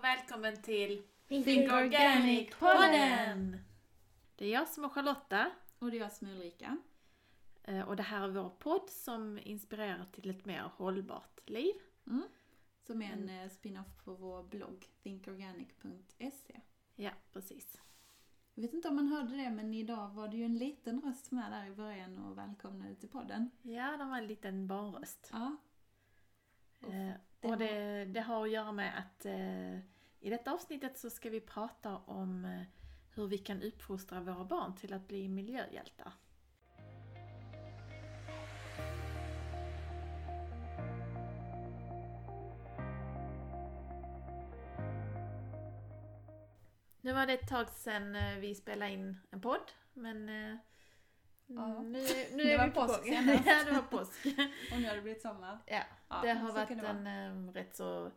Och välkommen till Think Organic-podden! Det är jag som är Charlotta Och det är jag som är Ulrika. eh, och det här är vår podd som inspirerar till ett mer hållbart liv. Mm. Som är en eh, spin-off på vår blogg thinkorganic.se. Ja, precis. Jag vet inte om man hörde det, men idag var det ju en liten röst med där i början och välkomnade till podden. Ja, det var en liten barnröst. Ja, Eh, det och det, det har att göra med att eh, i detta avsnittet så ska vi prata om eh, hur vi kan uppfostra våra barn till att bli miljöhjältar. Nu var det ett tag sedan eh, vi spelade in en podd, men eh, Ja. nu, nu Det är vi på påsk senast. ja, det var påsk. och nu har det blivit sommar. Ja, Ja, det har varit det en eh, rätt så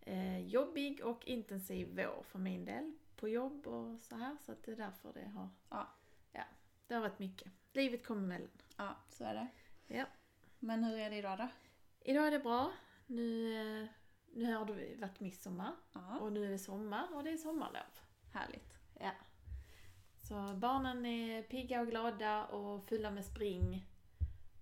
eh, jobbig och intensiv vår för min del. På jobb och så här, så att det är därför det har, Ja. ja, det har varit mycket. Livet kommer emellan. Ja, så är det. Ja. Men hur är det idag då? Idag är det bra. Nu, eh, nu har det varit midsommar Ja, och nu är det sommar och det är sommarlov. härligt. Ja. Så barnen är pigga och glada och fulla med spring.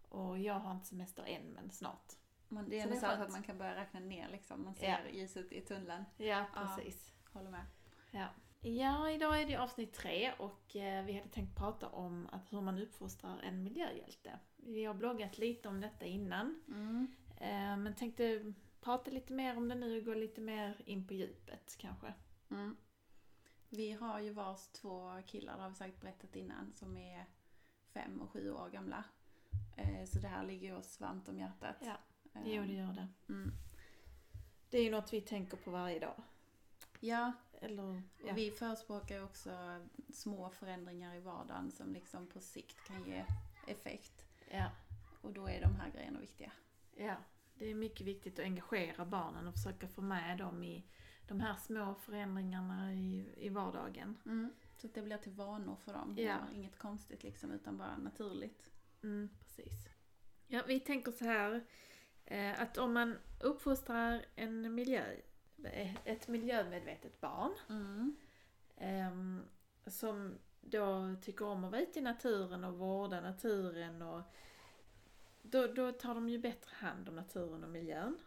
Och jag har inte semester än, men snart. Men det är Så ändå det är så att man kan börja räkna ner liksom. Man ser Ja. ljuset i tunneln. Ja, Ja. precis. Håller med. Ja. ja, idag är det avsnitt tre och eh, vi hade tänkt prata om att hur man uppfostrar en miljöhjälte. Vi har bloggat lite om detta innan, Mm. eh, men tänkte prata lite mer om det nu och gå lite mer in på djupet kanske. Mm. Vi har ju vars två killar, det har vi säkert berättat innan, som är fem och sju år gamla. Eh, Så det här ligger oss varmt om hjärtat. Ja, Eh, Jo, det gör det. Mm. Det är ju något vi tänker på varje dag. Ja, Eller, ja. vi förespråkar ju också små förändringar i vardagen som liksom på sikt kan ge effekt. ja, Och då är de här grejerna viktiga. ja. Det är mycket viktigt att engagera barnen och försöka få med dem i de här små förändringarna i, i vardagen. Så att det blir till vanor för dem. Ja. Inget konstigt liksom, utan bara naturligt. Mm, precis. Ja, vi tänker så här eh, att om man uppfostrar en miljö, eh, ett miljömedvetet barn Mm. ehm, som då tycker om att vara ute i naturen och vårda naturen och då, då tar de ju bättre hand om naturen och miljön.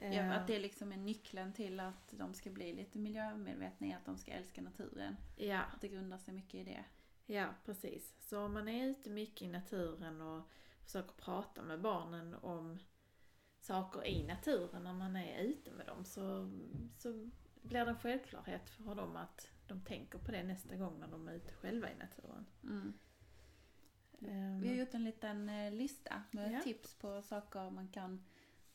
Ja, Eh, att det liksom är nyckeln till att de ska bli lite miljömedvetna i att de ska älska naturen. ja, Att det grundar sig mycket i det. ja, precis. Så om man är ute mycket i naturen och försöker prata med barnen om saker i naturen när man är ute med dem så, så blir det en självklarhet för dem att de tänker på det nästa gång när de är ute själva i naturen. Mm. Ehm, Vi har gjort en liten eh, lista med Ja. tips på saker man kan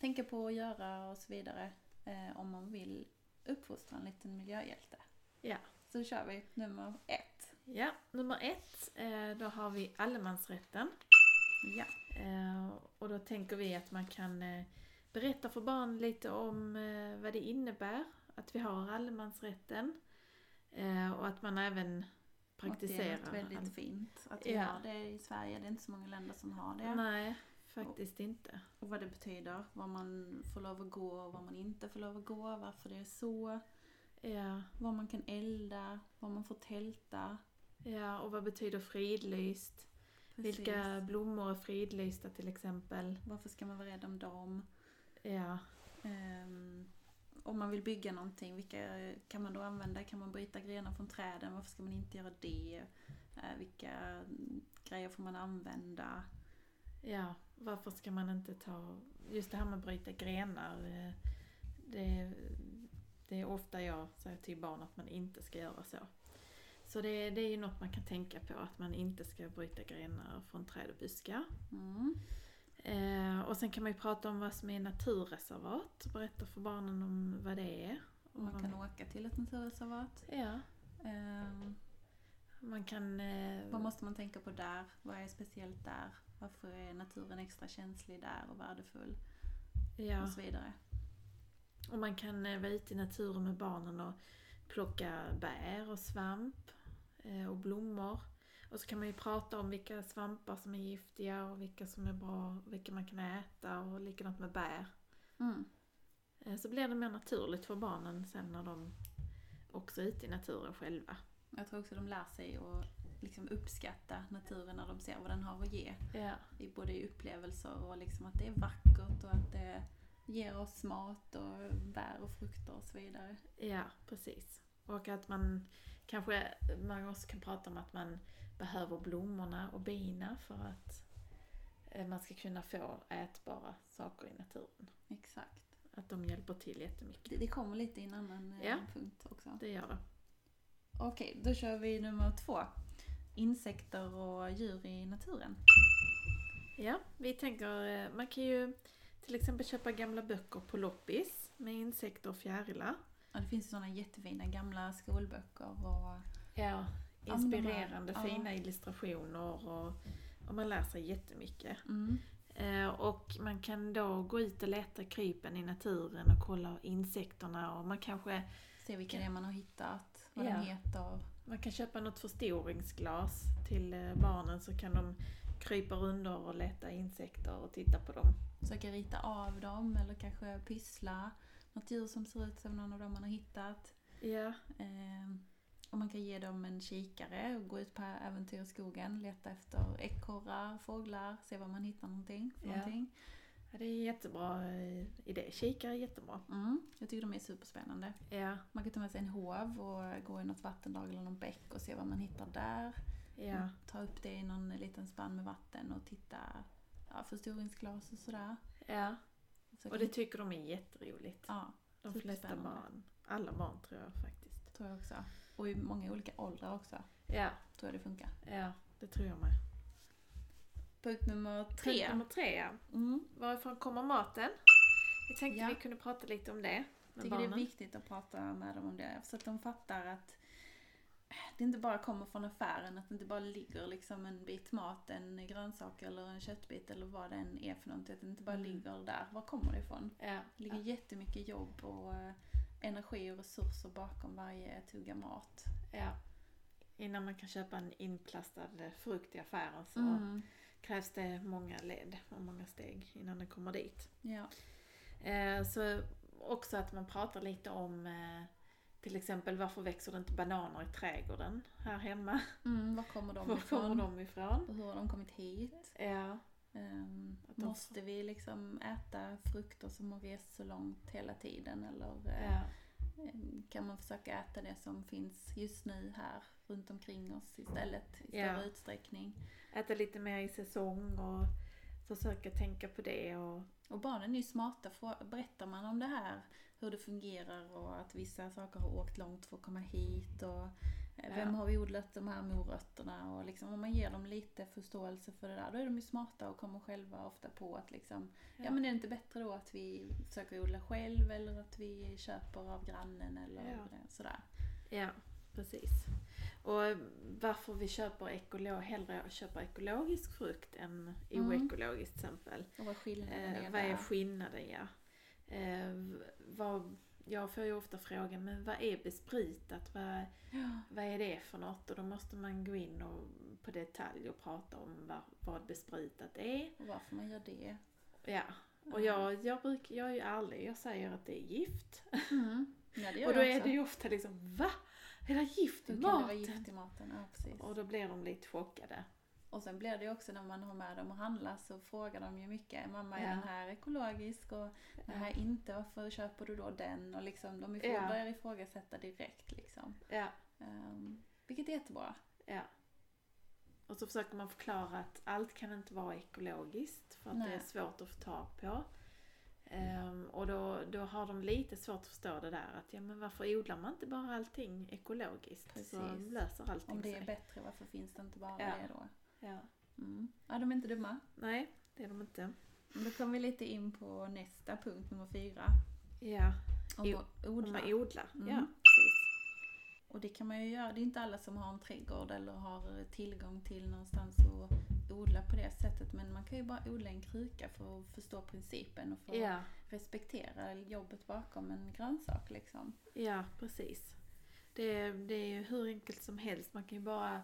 tänka på och göra och så vidare. Eh, om man vill uppfostra en liten miljöhjälte. Ja. Så kör vi nummer ett. Ja, nummer ett, eh, då har vi allemansrätten. Ja. Eh, Och då tänker vi att man kan eh, berätta för barn lite om eh, vad det innebär att vi har allemansrätten. Eh, Och att man även Och det är praktiserar. väldigt fint att vi Ja. har det i Sverige. Det är inte så många länder som har det. Nej, faktiskt inte. Och vad det betyder. Vad man får lov att gå och vad man inte får lov att gå. Varför det är så. Ja, Vad man kan elda. Vad man får tälta. ja, och vad betyder fridlyst? Precis. Vilka blommor är fridlysta till exempel? Varför ska man vara rädd om dem? Ja, Ehm, om man vill bygga någonting, vilka kan man då använda? Kan man bryta grenar från träden? Varför ska man inte göra det? Eh, vilka grejer får man använda? ja, varför ska man inte ta... Just det här med att bryta grenar. eh, Det, det är ofta jag säger till barn att man inte ska göra så. Så det, det är ju något man kan tänka på, att man inte ska bryta grenar från träd och buskar. Mm. Eh, och sen kan man ju prata om vad som är naturreservat, berätta för barnen om vad det är. Och Man kan åka till ett naturreservat. Ja, Ehm, man kan... Eh, vad måste man tänka på där? Vad är speciellt där? Varför är naturen extra känslig där och värdefull? ja. Och så vidare. Och man kan eh, vara ute i naturen med barnen och plocka bär och svamp eh, och blommor. Och så kan man ju prata om vilka svampar som är giftiga och vilka som är bra, vilka man kan äta och likadant med bär. Mm. Eh, Så blir det mer naturligt för barnen sen när de också är ute i naturen själva. Jag tror också de lär sig att liksom uppskatta naturen när de ser vad den har att ge. Ja. I både i upplevelser och liksom att det är vackert och att det ger oss mat och bär och frukter och så vidare. Ja, precis. Och att man kanske, man också kan prata om att man behöver blommorna och bina för att eh, man ska kunna få ätbara saker i naturen. Exakt. Att de hjälper till jättemycket. Det, det kommer lite i en annan eh, Ja. punkt också. Det gör det. Okej, då kör vi nummer två. Insekter och djur i naturen. Ja, vi tänker, eh, man kan ju till exempel köpa gamla böcker på loppis med insekter och fjärilar. Ja, det finns ju sådana jättefina gamla skolböcker och Ja, inspirerande, ja. fina illustrationer och, och man lär sig jättemycket. mm, Eh, och man kan då gå ut och leta krypen i naturen och kolla insekterna och man kanske se vilka det är man har hittat, vad Ja. de heter. Man kan köpa något förstoringsglas till eh, barnen så kan de krypa runt och leta insekter och titta på dem. Försöka rita av dem eller kanske pyssla. Något djur som ser ut som någon av dem man har hittat. Ja, Eh, och man kan ge dem en kikare och gå ut på äventyr i skogen, leta efter ekorrar, fåglar, se var man hittar någonting. För Ja. någonting. Det är jättebra eh, idé. Kikare är jättebra. Mm, jag tycker de är superspännande. Ja, Man kan ta med sig en hov och gå i något vattendrag eller någon bäck och se vad man hittar där. ja, Ta upp det i någon liten spann med vatten och titta ja, förstoringsglas och sådär. ja. Så Och det tycker de är jätteroligt. ja, De flesta barn. Alla barn tror jag faktiskt. tror jag också. Och i många olika åldrar också. Ja, Tror jag det funkar. ja, det tror jag med. Punkt nummer tre. Punkt nummer tre, ja. Mm. Varifrån kommer maten? Vi tänkte Ja. vi kunde prata lite om det med tycker det är barnen. viktigt att prata med dem om det. Så att de fattar att det inte bara kommer från affären. Att det inte bara ligger liksom en bit mat, en grönsak eller en köttbit eller vad det än är för någonting. Att det inte bara Mm. ligger där. Var kommer det ifrån? Ja, Det ligger jättemycket jobb och eh, energi och resurser bakom varje tugga mat. ja. Innan man kan köpa en inplastad frukt i affären så Mm. Krävs det många led och många steg innan den kommer dit. Ja. Eh, så också att man pratar lite om eh, till exempel varför växer det inte bananer i trädgården här hemma? Mm, var kommer de Var ifrån? kommer de ifrån? Och hur har de kommit hit? Ja, Ehm, Att de- måste vi liksom äta frukter som har rest så långt hela tiden eller eh, ja, kan man försöka äta det som finns just nu här runt omkring oss istället i Ja. större utsträckning? äta lite mer i säsong och försöka tänka på det och Och barnen är ju smarta. Frå- Berättar man om det här, hur det fungerar och att vissa saker har åkt långt för att komma hit och eh, vem Ja. har vi odlat de här morötterna och liksom om man ger dem lite förståelse för det där då är de ju smarta och kommer själva ofta på att liksom ja, Ja. men är det inte bättre då att vi försöker odla själv eller att vi köper av grannen eller Ja. eh, sådär. Ja, precis. Och varför vi köper ekolo hellre köper ekologisk frukt än Mm. oekologiskt till exempel. Och vad skillnaden Eh, är vad är skillnaden ja? Eh, vad, jag får ju ofta frågan, men vad är bespritat? Vad, Ja. vad är det för något? Och då måste man gå in och, på detalj och prata om vad, vad bespritat är. Och varför man gör det. Ja, och jag, jag, bruk, jag är ju ärlig, jag säger att det är gift. Mm. Ja, det Och då är det ju ofta liksom, va? Är det gift i maten? gift i maten? Ja. Och då blir de lite chockade. Och sen blir det ju också när man har med dem och handlar så frågar de ju mycket. Mamma, är Ja. den här ekologisk? Och den här inte, varför köper du då den? Och liksom, de ifrå- Ja. börjar ifrågasätta direkt liksom. Ja, Um, vilket är jättebra. ja. Och så försöker man förklara att allt kan inte vara ekologiskt för att det Nej. är svårt att få tag på. Ehm, och då, då har de lite svårt att förstå det där att ja men varför odlar man inte bara allting ekologiskt? Så Precis. löser allting Om det är sig. bättre, varför finns det inte bara Ja. det då? Ja. Mm. Ja, de är inte dumma. Nej, det är de inte. Då kommer vi lite in på nästa punkt, nummer fyra. Ja, Om att om odla. man odlar. Mm. Ja, precis. Och det kan man ju göra. Det är inte alla som har en trädgård eller har tillgång till någonstans att odla på det sättet. Men man kan ju bara odla en kruka för att förstå principen och för att Ja, respektera jobbet bakom en grönsak liksom. ja precis. Det, det är ju hur enkelt som helst. Man kan ju bara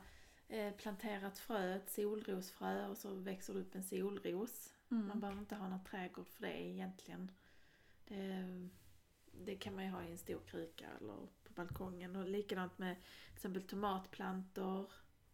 eh, plantera ett frö, ett solrosfrö och så växer det upp en solros. Man Mm. behöver inte ha någon trädgård för det egentligen. Det, det kan man ju ha i en stor kruka eller på balkongen. Och likadant med till exempel tomatplantor.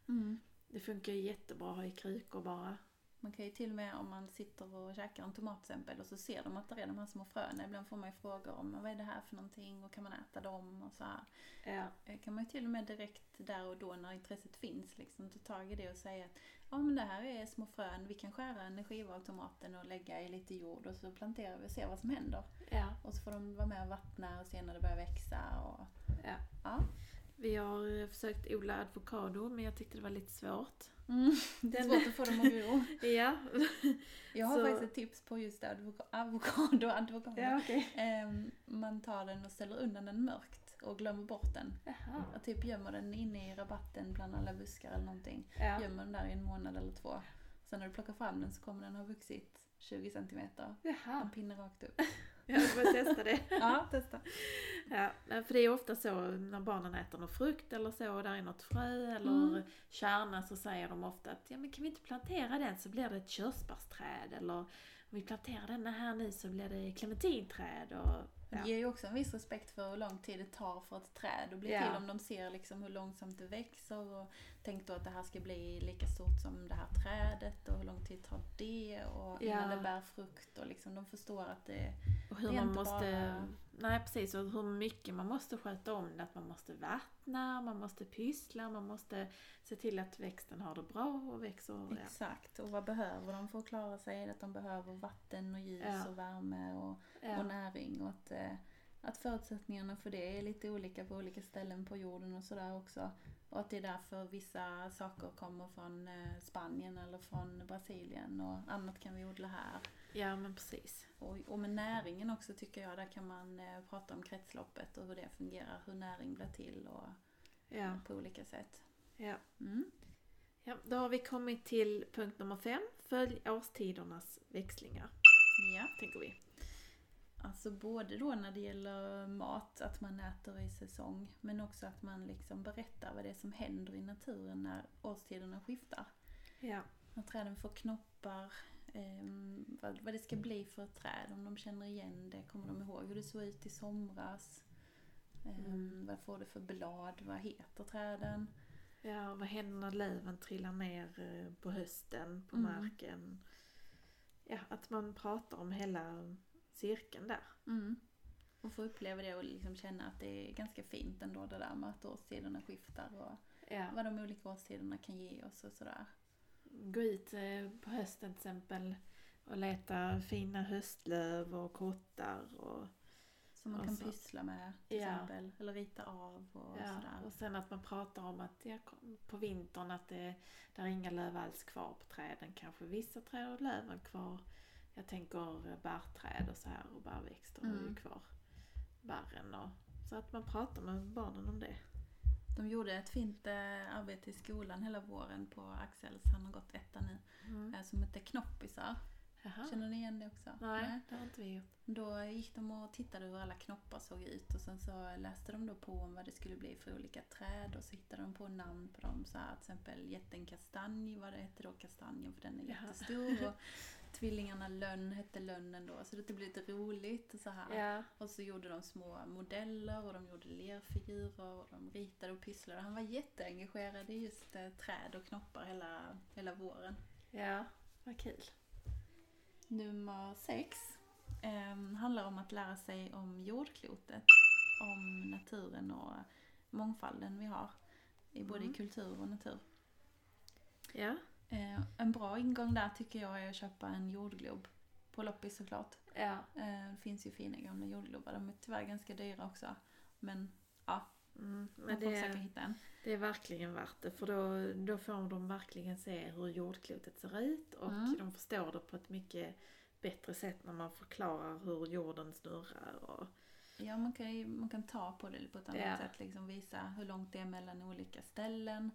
Mm. Det funkar jättebra att ha i krukor bara. Man kan ju till och med om man sitter och käkar en tomat till exempel och så ser de att det är de här små fröna. Ibland får man ju frågor om vad är det här för någonting och kan man äta dem och så här. Ja. Eh, kan man ju till och med direkt där och då när intresset finns liksom ta tag i det och säga att ja men det här är små frön, vi kan skära en skiva av tomaten och lägga i lite jord och så planterar vi och ser vad som händer. ja. Och så får de vara med och vattna och se när det börjar växa och ja. ja. Vi har eh, försökt odla avokado men jag tyckte det var lite svårt. Mm. Det är svårt att få dem att gro. Ja. Jag har Så- faktiskt ett tips på just avokado. avokado. okej. Ehm, man tar den och ställer undan den mörkt och glömmer bort den. Jaha. Och typ gömmer den inne i rabatten bland alla buskar eller någonting. Ja. Gömmer den där i en månad eller två. Sen när du plockar fram den så kommer den ha vuxit 20 centimeter. En Jaha. pinne rakt upp. Jag får testa det. Ja, testa. Ja, för det är ofta så när barnen äter någon frukt eller så och där är något frö eller Mm. kärna så säger de ofta att ja men kan vi inte plantera den så blir det ett körsbärsträd eller om vi planterar denna här nu så blir det clementinträd och ja. Det ger ju också en viss respekt för hur lång tid det tar för ett träd att bli Ja. till. Om de ser liksom hur långsamt det växer och tänk då att det här ska bli lika stort som det här trädet och hur lång tid tar det och innan Ja. det bär frukt och liksom de förstår att det och hur det är man inte måste bara- Nej precis, och hur mycket man måste sköta om det. Att man måste vattna, man måste pyssla, man måste se till att växten har det bra och växer. Ja. Exakt, och vad behöver de för att klara sig? Att de behöver vatten och ljus Ja. och värme och, och Ja. näring och att, eh, att förutsättningarna för det är lite olika på olika ställen på jorden och sådär också. Och att det är därför vissa saker kommer från eh, Spanien eller från Brasilien och annat kan vi odla här. Ja men precis. Och, och med näringen också tycker jag, där kan man eh, prata om kretsloppet och hur det fungerar, hur näring blir till och Ja. på olika sätt. Ja. Mm. Ja, då har vi kommit till punkt nummer fem. Följ årstidernas växlingar, Ja. tänker vi. Alltså både då när det gäller mat, att man äter i säsong, men också att man liksom berättar vad det är som händer i naturen när årstiderna skiftar. Ja. När träden får knoppar, vad, vad det ska bli för ett träd, om de känner igen det, kommer de ihåg hur det såg ut i somras? Ehm, Mm. Vad får det för blad, vad heter träden? ja, vad händer när löven trillar ner eh, på hösten på Mm. marken? Ja, att man pratar om hela cirkeln där. Mm. Och få uppleva det och liksom känna att det är ganska fint ändå det där med att årstiderna skiftar och Ja. vad de olika årstiderna kan ge oss och sådär. Gå ut eh, på hösten till exempel och leta fina höstlöv och kottar och, Som man Och kan så- pyssla med till Ja. exempel. Eller rita av och ja, sådär. och sen att man pratar om att ja, på vintern att det där är inga löv alls kvar på träden. Kanske vissa träd har löven kvar. Jag tänker eh, bärträd och så här och bärväxter har ju Mm. kvar barren och så att man pratar med barnen om det. De gjorde ett fint eh, arbete i skolan hela våren på Axels, han har gått etta nu, eh, som hette Knoppisar. Jaha. Känner ni igen det också? Nej, det har inte vi gjort. Då gick de och tittade hur alla knoppar såg ut och sen så läste de då på om vad det skulle bli för olika träd och så hittade de på namn på dem. Så här, till exempel jätten kastanj, vad det hette då kastanjen för den är jättestor. Och tvillingarna lönn hette lönnen då. Så det blev lite roligt och så här. Ja, Och så gjorde de små modeller och de gjorde lerfigurer och de ritade och pysslade. Han var jätteengagerad i just eh, träd och knoppar hela, hela våren. ja, vad kul. Nummer sex eh, handlar om att lära sig om jordklotet, om naturen och mångfalden vi har i både Mm. i kultur och natur. Ja, Eh, en bra ingång där tycker jag är att köpa en jordglob. På loppis såklart. ja, Eh, det finns ju fina gamla jordglobar, de är tyvärr ganska dyra också. Men ja, mm, man men får försöka det, hitta en. det är verkligen värt det för då, då får de verkligen se hur jordklotet ser ut och Mm. de förstår det på ett mycket bättre sätt när man förklarar hur jorden snurrar. Och, Ja, man kan, man kan ta på det på ett annat Ja. sätt. Liksom visa hur långt det är mellan olika ställen.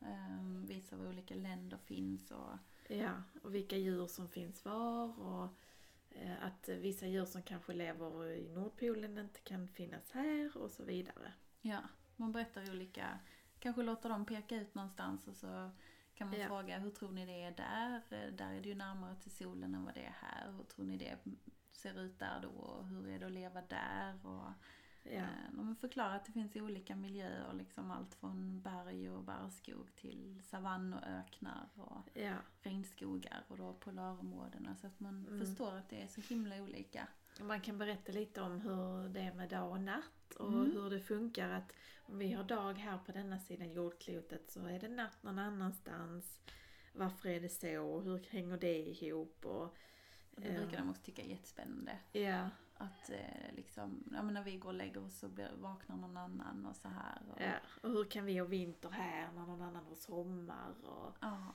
Ehm, visa var olika länder finns och ja, och vilka djur som finns var och eh, att vissa djur som kanske lever i Nordpolen inte kan finnas här och så vidare. ja, man berättar olika, kanske låter dem peka ut någonstans och så kan man Ja. fråga hur tror ni det är där? Där är det ju närmare till solen än vad det är här. Hur tror ni det ser ut där då hur är det att leva där och Ja. eh, de förklarar att det finns olika miljöer, liksom allt från berg och barrskog till savann och öknar och ja. regnskogar och då polarområdena så att man Mm. förstår att det är så himla olika. Man kan berätta lite om hur det är med dag och natt och Mm. hur det funkar att om vi har dag här på denna sidan jordklotet så är det natt någon annanstans. Varför är det så? Hur hänger det ihop? Och, Och det eh, brukar de också tycka är jättespännande. ja, Att eh, liksom, ja, men när vi går och lägger oss så blir, vaknar någon annan och så här. Och, ja. Och hur kan vi ha vinter här när någon annan har sommar? Och, Ja.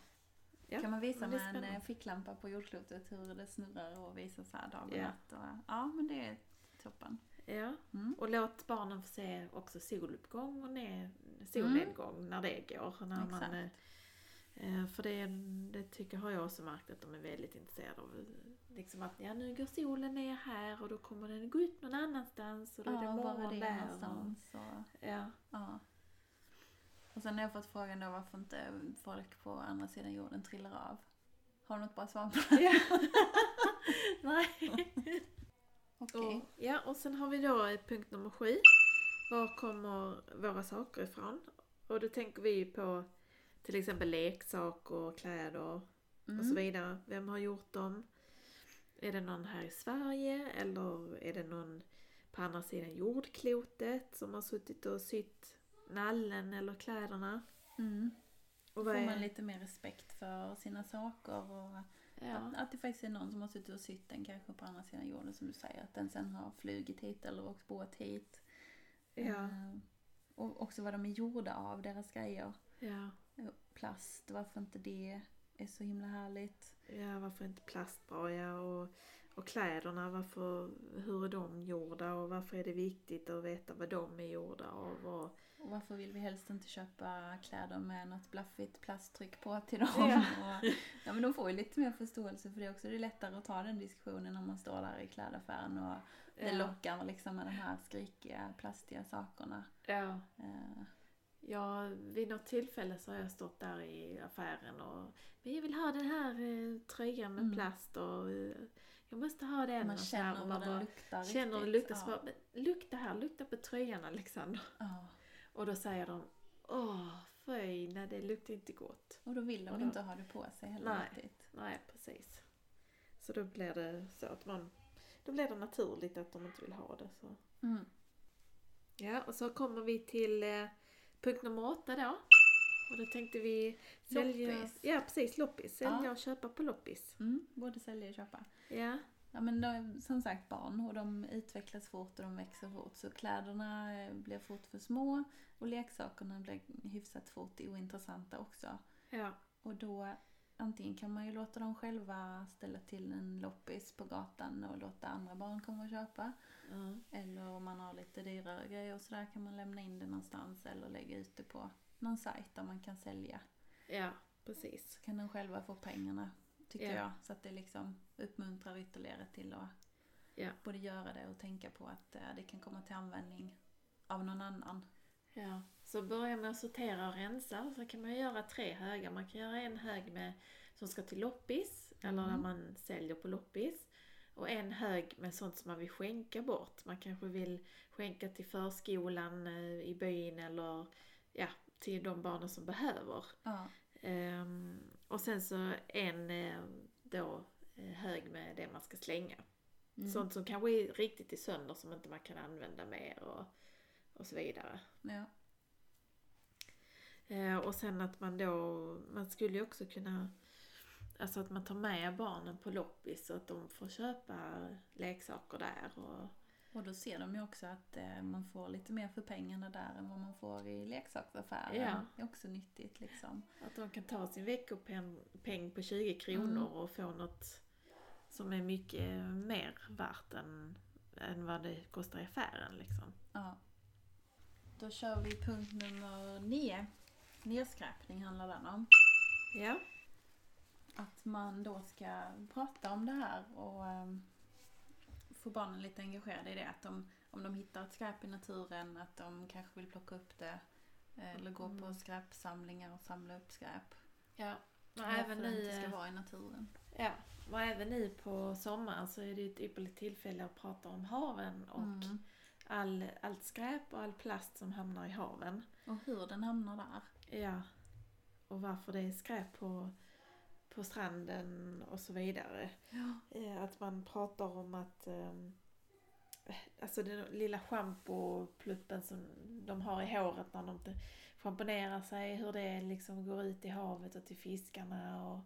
ja. Kan man visa med en spännande. eh, ficklampa på jordklotet hur det snurrar och visar så här dag och Ja. natt. Och, ja, men det är toppen. Ja. Mm. Och låt barnen få se också soluppgång och ner, solnedgång när det går. När man, Exakt. eh, eh, för det, det tycker har jag också märkt att de är väldigt intresserade av. Liksom att ja, nu går solen ner här och då kommer den gå upp någon annanstans och då är det Ja, är morgon det där. någonstans? Och, ja. ja. och sen har jag fått frågan då varför inte folk på andra sidan jorden trillar av. Har du något bra svar på det? Ja. Nej. Okej. Och, ja, och sen har vi då eh, punkt nummer sju. Var kommer våra saker ifrån? Och då tänker vi på till exempel leksaker, kläder och så Mm. vidare. Vem har gjort dem? Är det någon här i Sverige eller är det någon på andra sidan jordklotet som har suttit och sytt nallen eller kläderna? Mm. Och Får vad man är... lite mer respekt för sina saker och Ja, att, att det faktiskt är någon som har suttit och sytt den kanske på andra sidan jorden som du säger. Att den sen har flugit hit eller åkt båt hit. ja, Eh, och också vad de är gjorda av, deras grejer. ja, Plast, varför inte det är så himla härligt. ja, varför inte plast bra? Ja, och, och kläderna, varför, hur är de gjorda och varför är det viktigt att veta vad de är gjorda av? Och, Och varför vill vi helst inte köpa kläder med något blaffigt plasttryck på till dem? Ja. Och, ja men de får ju lite mer förståelse för det också. Det är lättare att ta den diskussionen när man står där i klädaffären och det ja, lockar liksom med de här skrikiga, plastiga sakerna. ja. Eh, Ja, vid något tillfälle så har jag stått där i affären och men jag vill ha den här eh, tröjan med Mm. plast och eh, jag måste ha den. man och så här, känner och vad man den bara luktar känner det riktigt. luktar så ja. bara, lukta här, lukta på tröjan Alexander. Ja. Och då säger de, åh fy, nej det luktar inte gott. Och då vill de då- inte ha det på sig heller Nej. riktigt. Nej, precis. Så då blir det så att man, då blir det naturligt att de inte vill ha det. Så. Mm. Ja, och så kommer vi till eh, punkt nummer åtta då. Och då tänkte vi sälja... Loppis. Ja, precis. Loppis. Sälja Ja. och köpa på loppis. Mm. Både sälja och köpa. Ja, Ja men de, som sagt barn och de utvecklas fort och de växer fort. Så kläderna eh, blir fort för små och leksakerna blir hyfsat fort ointressanta också. ja, Och då antingen kan man ju låta dem själva ställa till en loppis på gatan och låta andra barn komma och köpa. ja, Eller om man har lite dyrare grejer och sådär kan man lämna in det någonstans eller lägga ut det på någon sajt där man kan sälja. ja, precis. Så kan de själva få pengarna tycker Ja. jag. Så att det liksom uppmuntrar ytterligare till att Ja. både göra det och tänka på att eh, det kan komma till användning av någon annan. Ja, så börja med att sortera och rensa. Så kan man göra tre högar. Man kan göra en hög med, som ska till loppis, eller där Mm. man säljer på loppis. Och en hög med sånt som man vill skänka bort. Man kanske vill skänka till förskolan eh, i byn eller ja, till de barnen som behöver. Ja. Ehm, och sen så en eh, då eh, hög med det man ska slänga. Mm. Sånt som kanske är riktigt i sönder som inte man kan använda mer och, och så vidare. Ja. Eh, och sen att man då, man skulle ju också kunna, alltså att man tar med barnen på loppis så att de får köpa leksaker där. Och, Och då ser de ju också att eh, man får lite mer för pengarna där än vad man får i leksaksaffären. Ja. Det är också nyttigt liksom. att de kan ta sin veckopeng på 20 kronor Mm. och få något som är mycket mer värt än, än vad det kostar i affären liksom. Ja. Då kör vi punkt nummer nio. Nedskräpning handlar den om. Ja. Att man då ska prata om det här och ehm, få barnen lite engagerade i det. Att de, om de hittar ett skräp i naturen, att de kanske vill plocka upp det. eh, Eller gå på Mm. skräpsamlingar och samla upp skräp. Ja. Och även det nu, inte ska eh, vara i naturen. Ja, och även nu på sommaren så är det ett ypperligt tillfälle att prata om haven och Mm. all, allt skräp och all plast som hamnar i haven. Och hur den hamnar där. Ja. Och varför det är skräp på, på stranden och så vidare. Ja. Eh, Att man pratar om att ehm, Alltså den lilla schampopluppen som de har i håret när de schamponerar sig. Hur det liksom går ut i havet och till fiskarna. Och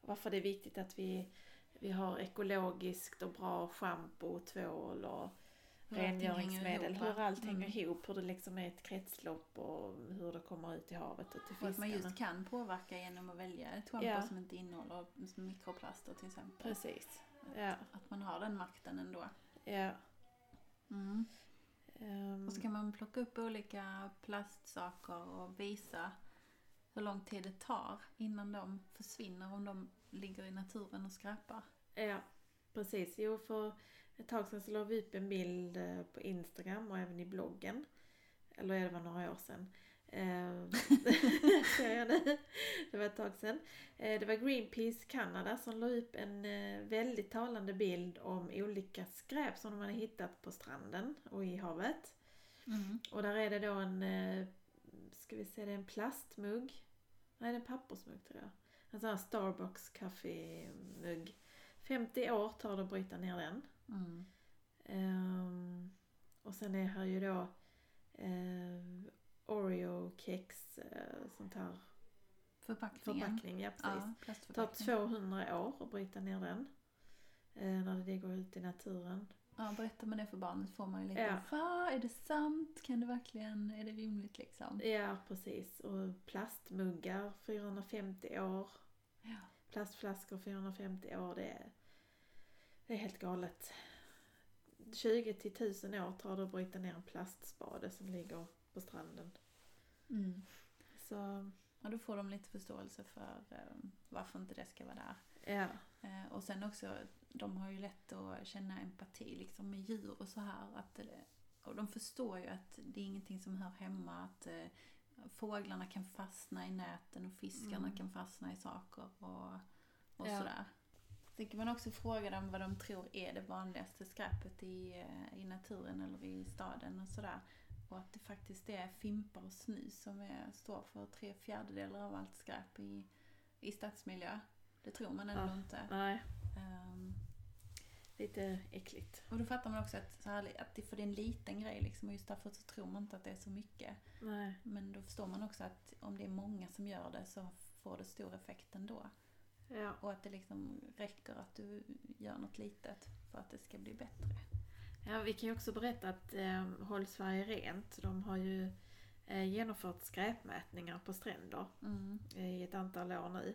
varför det är viktigt att vi, vi har ekologiskt och bra schampo och tvål och Hur allting rengöringsmedel. ihop, hur allt hänger Mm. ihop. Hur det liksom är ett kretslopp och hur det kommer ut i havet och till Och att fiskarna. man just kan påverka genom att välja ett schampo Ja. som inte innehåller mikroplaster till exempel. Precis. Ja. Att man har den makten ändå. ja. Mm. Ehm, Och så kan man plocka upp olika plastsaker och visa hur lång tid det tar innan de försvinner om de ligger i naturen och skräpar. Ja, precis. Jo, för ett tag sedan så la vi upp en bild eh, på Instagram och även i bloggen. Eller det var några år sedan. Eh. Det var ett tag sedan. Eh, Det var Greenpeace Kanada som la upp en väldigt talande bild om olika skräp som de hade hittat på stranden och i havet. Mm. Och där är det då en, ska vi se, det är en plastmugg. Nej, det är en pappersmugg tror jag. En sån här Starbucks kaffemugg. 50 år tar det att bryta ner den. Mm. Ehm, och sen är här ju då eh, Oreo-kex, eh, sånt här Förpackningen. förpackning. Ja, precis. Ja, tar plastförpackning. 200 år att bryta ner den. Eh, när det går ut i naturen. Ja, berättar man det för barnet får man ju lite Ja. Va? Är det sant? Kan det verkligen? Är det rimligt liksom? Ja, precis. Och plastmuggar 450 år. Ja. Plastflaskor 450 år. Det är, det är helt galet. 20 till 1000 år tar det att bryta ner en plastspade som ligger på stranden. Mm. Så Och då får de lite förståelse för eh, varför inte det ska vara där. ja, Eh, och sen också, de har ju lätt att känna empati liksom med djur och så här. Att det, och de förstår ju att det är ingenting som hör hemma. Att eh, fåglarna kan fastna i näten och fiskarna Mm. kan fastna i saker och, och Ja. sådär. Sen kan man också fråga dem vad de tror är det vanligaste skräpet i, eh, i naturen eller i staden och sådär. Och att det faktiskt är fimpar och snus som är, står för tre fjärdedelar av allt skräp i, i stadsmiljö. Det tror man ändå Ja. inte. nej, Ehm, lite äckligt. och då fattar man också att, så här, att det, för det är en liten grej liksom, och just därför så tror man inte att det är så mycket. Nej, Men då förstår man också att om det är många som gör det så får det stor effekt ändå. Ja. Och att det liksom räcker att du gör något litet för att det ska bli bättre. Ja, vi kan ju också berätta att eh, Håll Sverige Rent, de har ju eh, genomfört skräpmätningar på stränder Mm. i ett antal år nu.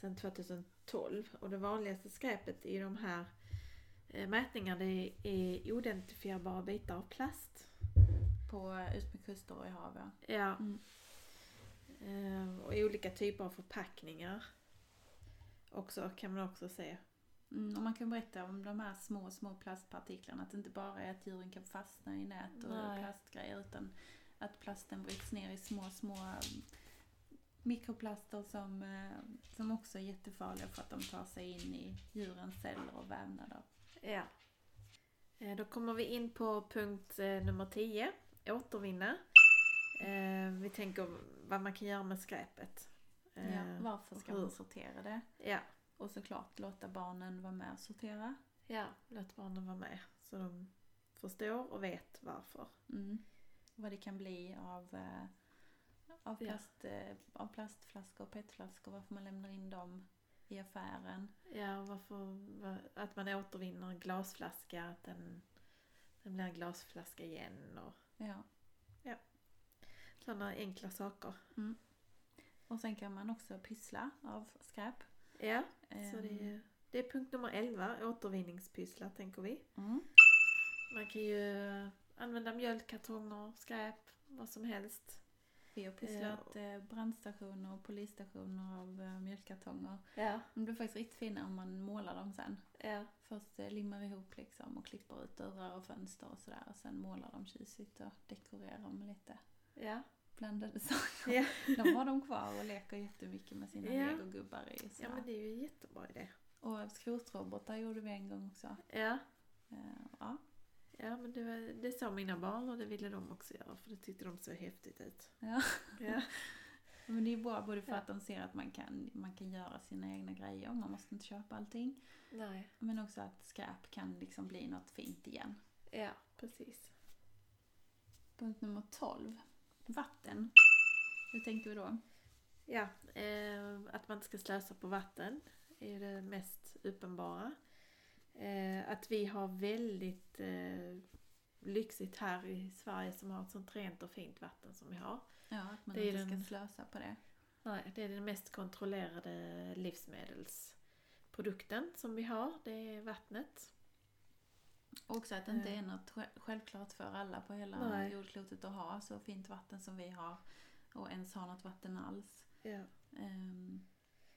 Sedan 2012. Och det vanligaste skräpet i de här eh, mätningarna det är oidentifierbara bitar av plast. På utmed kuster och i hav ja. Ja. Mm. Eh, och olika typer av förpackningar. Också kan man också se. Mm, och man kan berätta om de här små, små plastpartiklarna. Att det inte bara är att djuren kan fastna i nät och Nej. plastgrejer. Utan att plasten bryts ner i små, små mm, mikroplaster som, eh, som också är jättefarliga för att de tar sig in i djurens celler och vävnader. Ja. Eh, Då kommer vi in på punkt eh, nummer 10. Återvinna. Vi tänker vad man kan göra med skräpet. Eh, Ja, varför ska hur? man sortera det? Ja, Och såklart låta barnen vara med och sortera. ja, låt barnen vara med. Så de förstår och vet varför. Mm. Vad det kan bli av, eh, av, Ja. plast, eh, av plastflaskor och petflaskor. Varför man lämnar in dem i affären. Ja, varför, va- att man återvinner en glasflaska, att den, den blir en glasflaska igen och Ja. sådana enkla saker. Och sen kan man också pyssla av skräp. Ja, så Ehm, det är, det är punkt nummer 11, återvinningspysslar tänker vi. Mm. Man kan ju använda mjölkkartonger, skräp, vad som helst. Vi har pysslat eh, brandstationer och polisstationer av eh, mjölkkartonger. Ja. De blir faktiskt riktigt fina om man målar dem sen. Ja. Först eh, limmar ihop liksom och klipper ut dörrar och fönster och sådär. Och sen målar de tjusigt och dekorerar med lite Ja. Blandade saker. Ja. De har de kvar och leker jättemycket med sina Ja. legogubbar i. ja, sådär. men det är ju en jättebra idé. Och skrotrobotar gjorde vi en gång också. Ja. Eh, ja. Ja men det, var, det sa mina barn och det ville de också göra för det tyckte de såg häftigt ut. Ja. Ja. Men det är bra både för Ja. att de ser att man kan, man kan göra sina egna grejer, man måste inte köpa allting. Nej. Men också att skräp kan liksom bli något fint igen. Ja, precis. Punkt nummer 12. Vatten. Hur tänkte vi då? Ja, eh, att man inte ska slösa på vatten är det mest uppenbara. Eh, att vi har väldigt eh, lyxigt här i Sverige som har ett sånt rent och fint vatten som vi har. Ja, att man Det inte den- ska slösa på det. Nej, det är den mest kontrollerade livsmedelsprodukten som vi har. Det är vattnet. Och också att det inte Eh. är något sj- självklart för alla på hela Nej. jordklotet att ha så fint vatten som vi har. Och ens ha något vatten alls. Ja.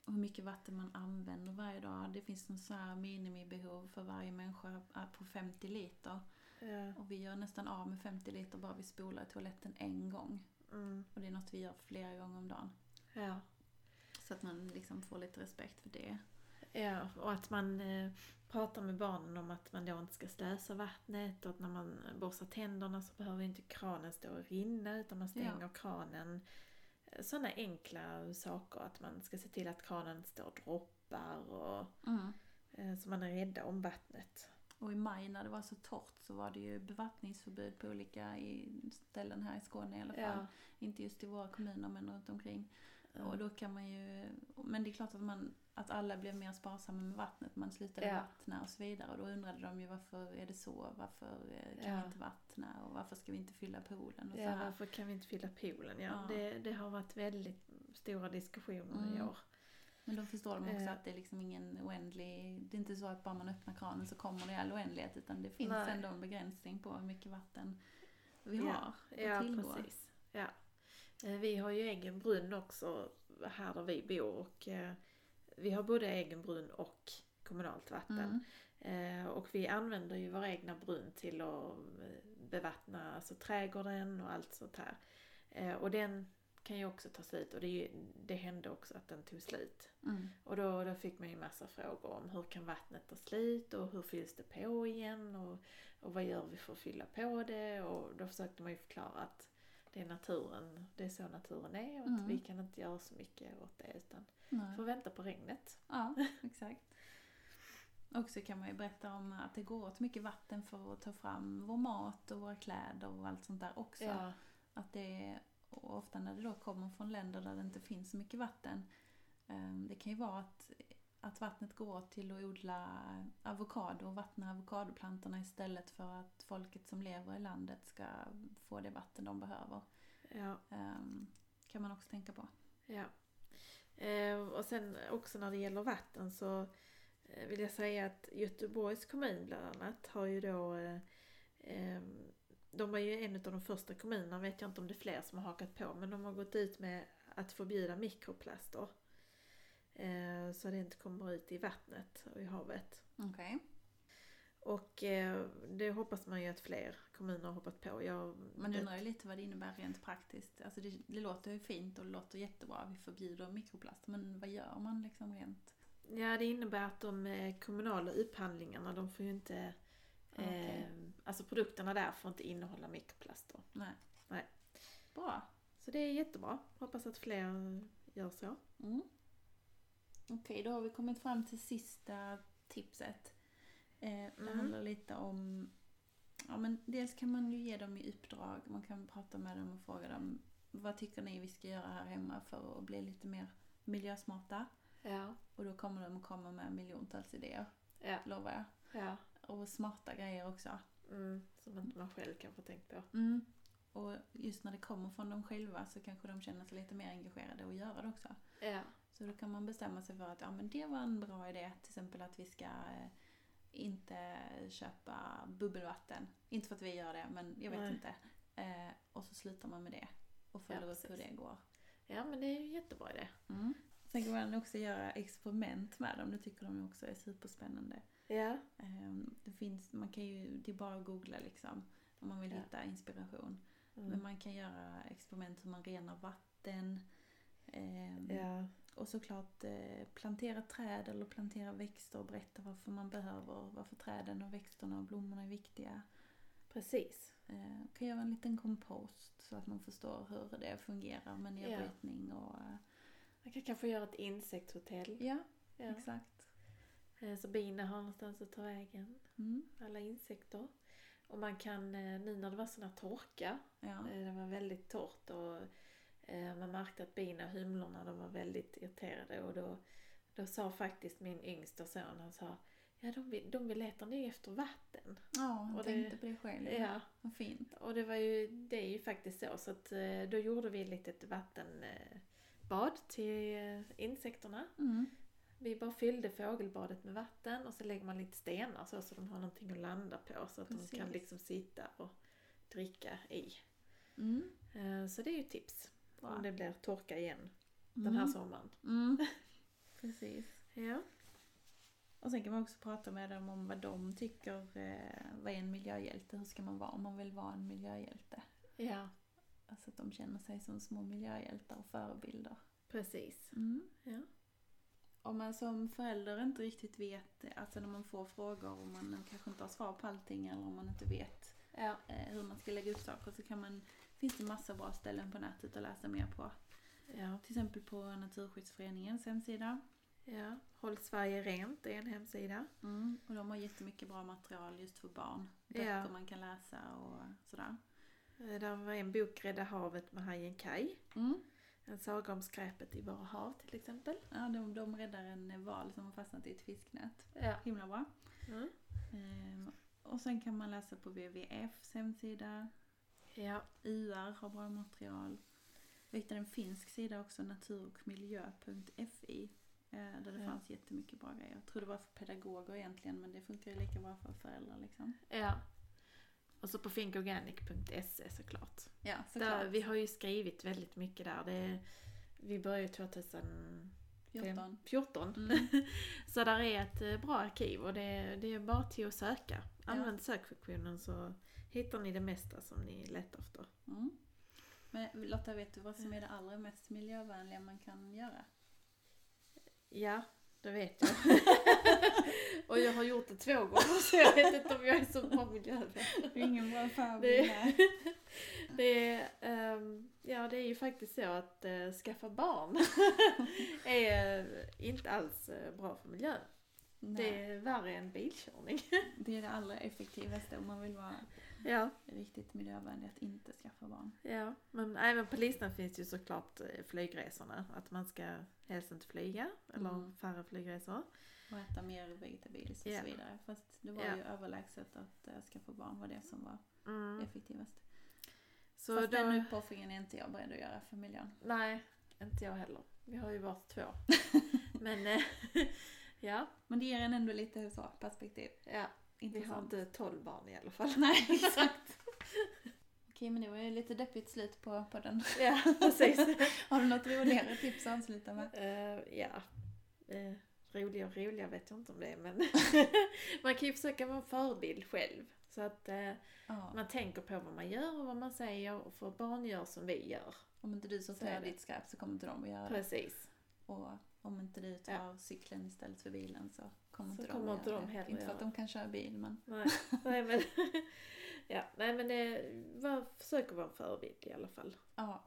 Och hur mycket vatten man använder varje dag. Det finns någon så här minimibehov för varje människa är på 50 liter. Ja. Och vi gör nästan av med 50 liter bara vi spolar toaletten en gång. Mm. Och det är något vi gör flera gånger om dagen. ja. Så att man liksom får lite respekt för det. Ja, och att man eh, pratar med barnen om att man då inte ska slösa vattnet och att när man borstar tänderna så behöver inte kranen stå och rinna utan man stänger Ja. kranen. Sådana enkla saker, att man ska se till att kranen står och droppar och eh, så man är rädda om vattnet. Och i maj när det var så torrt så var det ju bevattningsförbud på olika ställen här i Skåne i alla fall. Ja. Inte just i våra kommuner men runt omkring. Ja. Och då kan man ju, men det är klart att, man, att alla blev mer sparsamma med vattnet. Man slutade Ja. vattna och så vidare. Och då undrade de ju varför är det så? Varför eh, kan Ja. vi inte vattna? Och varför ska vi inte fylla poolen? Och så Ja, här. varför kan vi inte fylla poolen? Ja, Ja. Det, det har varit väldigt stora diskussioner i Mm. år. Men då förstår de också Eh. att det är liksom ingen oändlig, det är inte så att bara man öppnar kranen så kommer det i all oändlighet. Utan det finns Nej. ändå en begränsning på hur mycket vatten vi Ja. har att Ja, tillgå. precis. Ja. Eh, Vi har ju egen brunn också här där vi bor och vi har både egen brunn och kommunalt vatten. Mm. Eh, Och vi använder ju vår egna brunn till att eh, bevattna alltså trädgården och allt sånt här. Eh, Och den kan ju också ta slut och det, ju- det hände också att den tog slut. Mm. Och då, då fick man ju massa frågor om hur kan vattnet ta slut och hur fylls det på igen och, och vad gör vi för att fylla på det och då försökte man ju förklara att det är naturen, det är så naturen är och att Mm. vi kan inte göra så mycket åt det utan Nej. får vänta på regnet. Ja, exakt. Och så kan man ju berätta om att det går åt mycket vatten för att ta fram vår mat och våra kläder och allt sånt där också. Ja, Att det ofta när det då kommer från länder där det inte finns så mycket vatten. eh, Det kan ju vara att, att vattnet går åt till att odla avokado och vattna avokadoplantorna istället för att folket som lever i landet ska få det vatten de behöver. ja, Ehm, Kan man också tänka på. ja. Eh, och sen också när det gäller vatten så eh, vill jag säga att Göteborgs kommun bland annat har ju då eh, de var ju en av de första kommunerna, vet jag inte om det är fler som har hakat på, men de har gått ut med att förbjuda mikroplaster. Så det inte kommer ut i vattnet och i havet. Okej. Och eh, det hoppas man ju att fler kommuner har hoppat på. Jag, Man undrar ju lite vad det innebär rent praktiskt. Alltså det, det låter ju fint och det låter jättebra. Vi förbjuder mikroplast. Men vad gör man liksom rent? Ja, det innebär att de eh, kommunala upphandlingarna, de får ju inte... Eh, Okej. Alltså produkterna där får inte innehålla mikroplaster. Nej. Nej. Bra. Så det är jättebra. Hoppas att fler gör så. Mm. Okej, då har vi kommit fram till sista tipset. Eh, det Mm. handlar lite om... Ja, men dels kan man ju ge dem i uppdrag. Man kan prata med dem och fråga dem vad tycker ni vi ska göra här hemma för att bli lite mer miljösmarta? Ja. Och då kommer de att komma med miljontals idéer, Ja. lovar jag. ja. Och smarta grejer också. Mm, som inte man själv kan få tänkt på. Mm. Och just när det kommer från dem själva så kanske de känner sig lite mer engagerade och göra det också. Ja. Så då kan man bestämma sig för att ja, men det var en bra idé. Till exempel att vi ska eh, inte köpa bubbelvatten. Inte för att vi gör det, men jag vet Nej. inte. Eh, och så slutar man med det. Och följer Ja, upp hur det går. ja, men det är ju jättebra idé. Mm. Sen kan man också göra experiment med dem. Det tycker de också är superspännande. Ja. Ehm, Det finns, man kan ju, det är bara att googla liksom. Om man vill Ja. hitta inspiration. Men Mm. man kan göra experiment hur man renar vatten. Ehm, Ja. Och såklart eh, plantera träd eller plantera växter och berätta varför man behöver, varför träden och växterna och blommorna är viktiga. Precis. Eh, kan göra en liten kompost så att man förstår hur det fungerar med nedbrytning och... Eh, Man kan kanske göra ett insektshotell. ja, Ja. exakt. Eh, Så bina har någonstans att ta vägen. Mm, Alla insekter. Och man kan, nu när det var sån här torka, ja. det var väldigt torrt och man märkte att bina och humlorna de var väldigt irriterade och då, då sa faktiskt min yngsta son, han sa Ja, de vill, de vill leta nu efter vatten. Ja, jag Och det- tänkte på det själv. Ja, Vad fint. och det var ju, det är ju faktiskt så. Så att eh, då gjorde vi ett litet vattenbad till eh, insekterna. Mm. Vi bara fyllde fågelbadet med vatten och så lägger man lite stenar så, så de har någonting att landa på så att de Precis. kan liksom sitta och dricka i. Mm. Eh, Så det är ju tips Bra. om det blir torka igen den här Mm. sommaren. Mm. Precis. Ja. Och sen kan man också prata med dem om vad de tycker, eh, vad är en miljöhjälte? Hur ska man vara om man vill vara en miljöhjälte? ja, Alltså att de känner sig som små miljöhjältar och förebilder. precis. Mm. Ja. Om man som förälder inte riktigt vet, alltså när man får frågor och man kanske inte har svar på allting eller om man inte vet Ja. eh, hur man ska lägga upp saker så kan man, finns det massa bra ställen på nätet att läsa mer på. ja. Till exempel på Naturskyddsföreningens hemsida. ja. Håll Sverige rent är en hemsida. Mm. Och de har jättemycket bra material just för barn. Böcker Ja. man kan läsa och sådär. Eh, Där var en bok, Rädda havet med hajen Kaj. Mm. En saga om skräpet i våra hav till exempel. Ja, de, de räddar en val som har fastnat i ett fisknät. Ja. Himla bra. Mm. Ehm, och sen kan man läsa på WWFs hemsida. Ja. UR har bra material. Jag hittade en finsk sida också, naturochmiljö.fi. eh, Där det Ja. fanns jättemycket bra grejer. Jag tror det var för pedagoger egentligen men det funkar ju lika bra för föräldrar liksom. ja. Och så på thinkorganic.se såklart. Ja, Där, vi har ju skrivit väldigt mycket där. Det, vi började ju 2014. 14. 14. Mm. Så där är ett eh, bra arkiv och det, det är bara till att söka. Använd sökfunktionen så hittar ni det mesta som ni letar efter. Mm. Men Lotta, vet du vad som är det allra mest miljövänliga man kan göra? Ja, det vet jag. och jag har gjort det två gånger så jag vet inte om jag är så bra miljövän. Det är ingen bra förebild Det, är, ehm, ja, det är ju faktiskt så att uh, skaffa barn är eh, inte alls eh, bra för miljön. Nej, Det är värre än bilkörning. det är det allra effektivaste om man vill vara ja, riktigt miljövänlig, att inte skaffa barn. ja, men även på listan finns ju såklart eh, flygresorna. Att man ska helst inte flyga, eller Mm. färre flygresor. Och äta mer vegetabiliskt och Ja. så vidare. Fast det var Ja. ju överlägset att äh, skaffa barn var det som var Mm. effektivast. Så Fast då, den uppoffringen är inte jag beredd att göra för miljön. nej, inte jag heller. Vi har ju varit två. men eh, ja, Men det ger en ändå lite så perspektiv. ja, vi har Intressant. inte tolv barn i alla fall. Nej, exakt. Okej, men det var ju lite deppigt slut på podden. ja, precis. Har du något roligare tips att avsluta med? Eh, ja, uh, roliga och roliga vet jag inte om det är men man kan ju försöka vara en förebild själv. Så att eh, Ja, man tänker på vad man gör och vad man säger och för barn gör som vi gör. om inte du sorterar ditt skräp så kommer inte de att göra det. Precis. Och om inte du tar cykeln istället för bilen så kommer Så inte kommer de inte de heller Inte för att de kan köra bil men Nej, nej men, ja, nej, men det, var, försök att vara en förebild i alla fall. ja,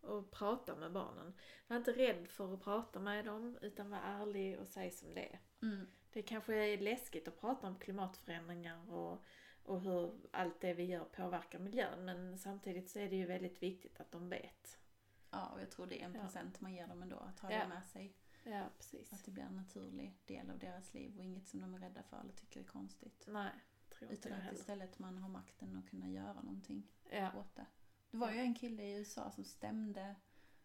Och prata med barnen. Var inte rädd för att prata med dem utan var ärlig och säg som det är. mm, Det kanske är läskigt att prata om klimatförändringar och, och hur allt det vi gör påverkar miljön men samtidigt så är det ju väldigt viktigt att de vet. Ja, och jag tror det är en Ja. present man ger dem ändå att ha Ja. det med sig. Ja, precis. Att det blir en naturlig del av deras liv och inget som de är rädda för eller tycker är konstigt. Nej, tror inte Utan att heller. istället man har makten att kunna göra någonting Ja, åt det. Det var ju en kille i USA som stämde,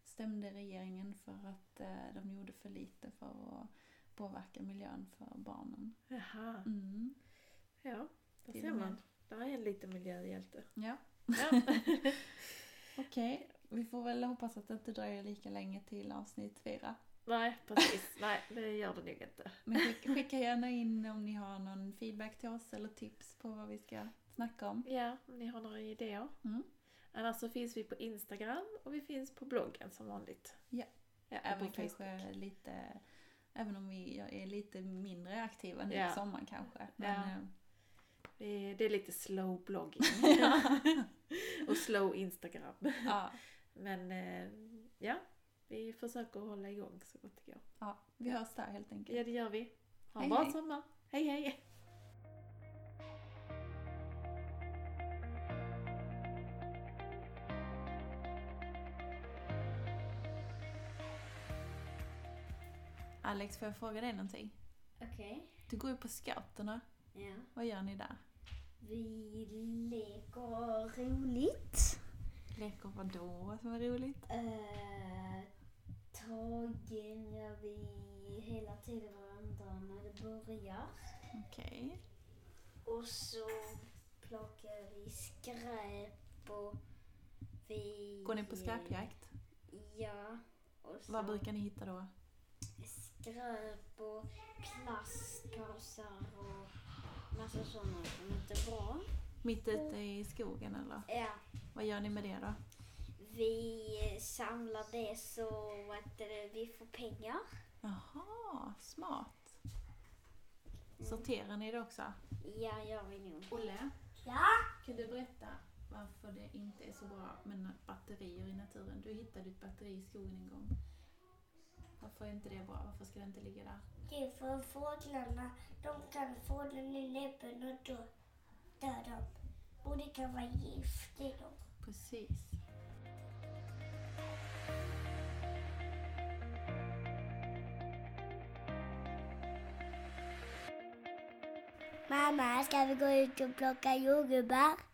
stämde regeringen för att eh, de gjorde för lite för att påverka miljön för barnen. jaha. Mm. Ja, där ser man. Där är en liten miljöhjälte. Ja, Ja. okej. Vi får väl hoppas att det inte dröjer lika länge till avsnitt fyra. Nej, precis. Nej, det gör det nog inte. Men skicka, skicka gärna in om ni har någon feedback till oss eller tips på vad vi ska snacka om. Ja, om ni har några idéer. Mm. Annars så finns vi på Instagram och vi finns på bloggen som vanligt. Ja. Ja, Även kanske lite, även om vi är lite mindre aktiva nu Ja. i sommaren kanske. Men, Ja. eh, Det är, det är lite slow blogging. och slow Instagram. ja, Men eh, ja, vi försöker hålla igång så gott det går. ja, vi hörs där helt enkelt. Ja, det gör vi. Ha en Hej, bra hej. sommar. Hej hej! Alex, får jag fråga dig någonting? Okej. Du går ju på scouterna. Ja. Vad gör ni där? Vi leker roligt. Leker vadå som är roligt? Uh, tagen gör vi hela tiden varandra när det börjar. Okej. Och så plockar vi skräp och vi... Går ni på skräpjakt? Ja. Så Vad brukar ni hitta då? skräp och plastpåsar och massa sådana som inte är bra. Mitt ute i skogen eller? Ja. Vad gör ni med det då? Vi samlar det så att vi får pengar. Jaha, smart. Sorterar ni det också? Ja, gör vi nog. Olle, Ja? kan du berätta varför det inte är så bra med batterier i naturen? Du hittade ett batteri i skogen en gång. Varför är inte det bra? Varför ska det inte ligga där? Det är för fåglarna, de kan få den i näbben och då dör de. Och det kan vara gift i dem. Precis. Mamma, ska vi gå ut och plocka jordgubbar?